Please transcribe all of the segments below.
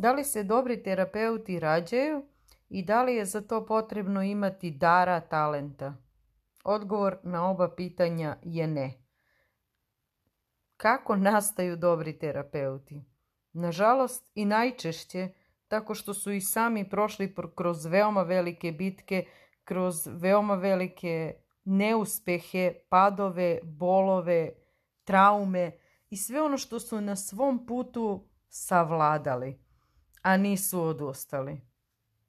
Da li se dobri terapeuti rađaju i da li je za to potrebno imati dara talenta? Odgovor na oba pitanja je ne. Kako nastaju dobri terapeuti? Nažalost i najčešće tako što su i sami prošli kroz veoma velike bitke, kroz veoma velike neuspehe, padove, bolove, traume i sve ono što su na svom putu savladali a nisu odustali.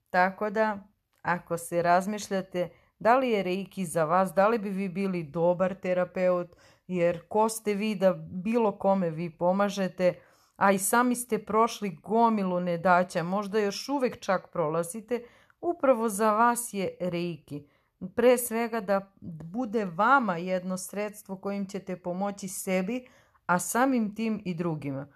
Tako da, ako se razmišljate da li je reiki za vas, da li bi vi bili dobar terapeut, jer ko ste vi da bilo kome vi pomažete, a i sami ste prošli gomilu nedaća, možda još uvijek čak prolazite, upravo za vas je reiki. Pre svega da bude vama jedno sredstvo kojim ćete pomoći sebi, a samim tim i drugima.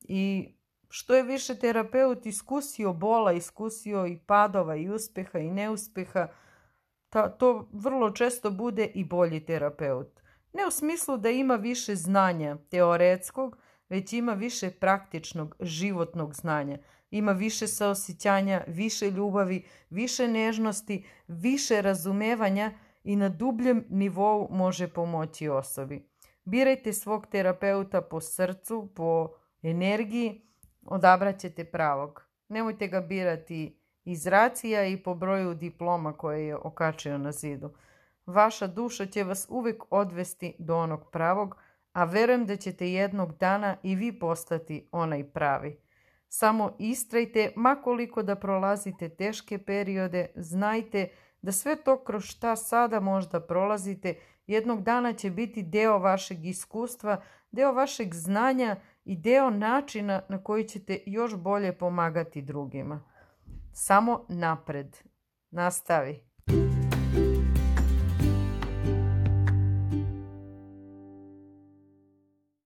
I što je više terapeut iskusio bola, iskusio i padova i uspjeha i neuspjeha, to vrlo često bude i bolji terapeut. Ne u smislu da ima više znanja teoretskog, već ima više praktičnog, životnog znanja. Ima više saosjećanja, više ljubavi, više nežnosti, više razumevanja i na dubljem nivou može pomoći osobi. Birajte svog terapeuta po srcu, po energiji, Odabrat ćete pravog. Nemojte ga birati iz racija i po broju diploma koje je okačio na zidu. Vaša duša će vas uvijek odvesti do onog pravog, a verujem da ćete jednog dana i vi postati onaj pravi. Samo istrajte, makoliko da prolazite teške periode, znajte da sve to kroz šta sada možda prolazite, jednog dana će biti deo vašeg iskustva, deo vašeg znanja, i deo načina na koji ćete još bolje pomagati drugima. Samo napred. Nastavi.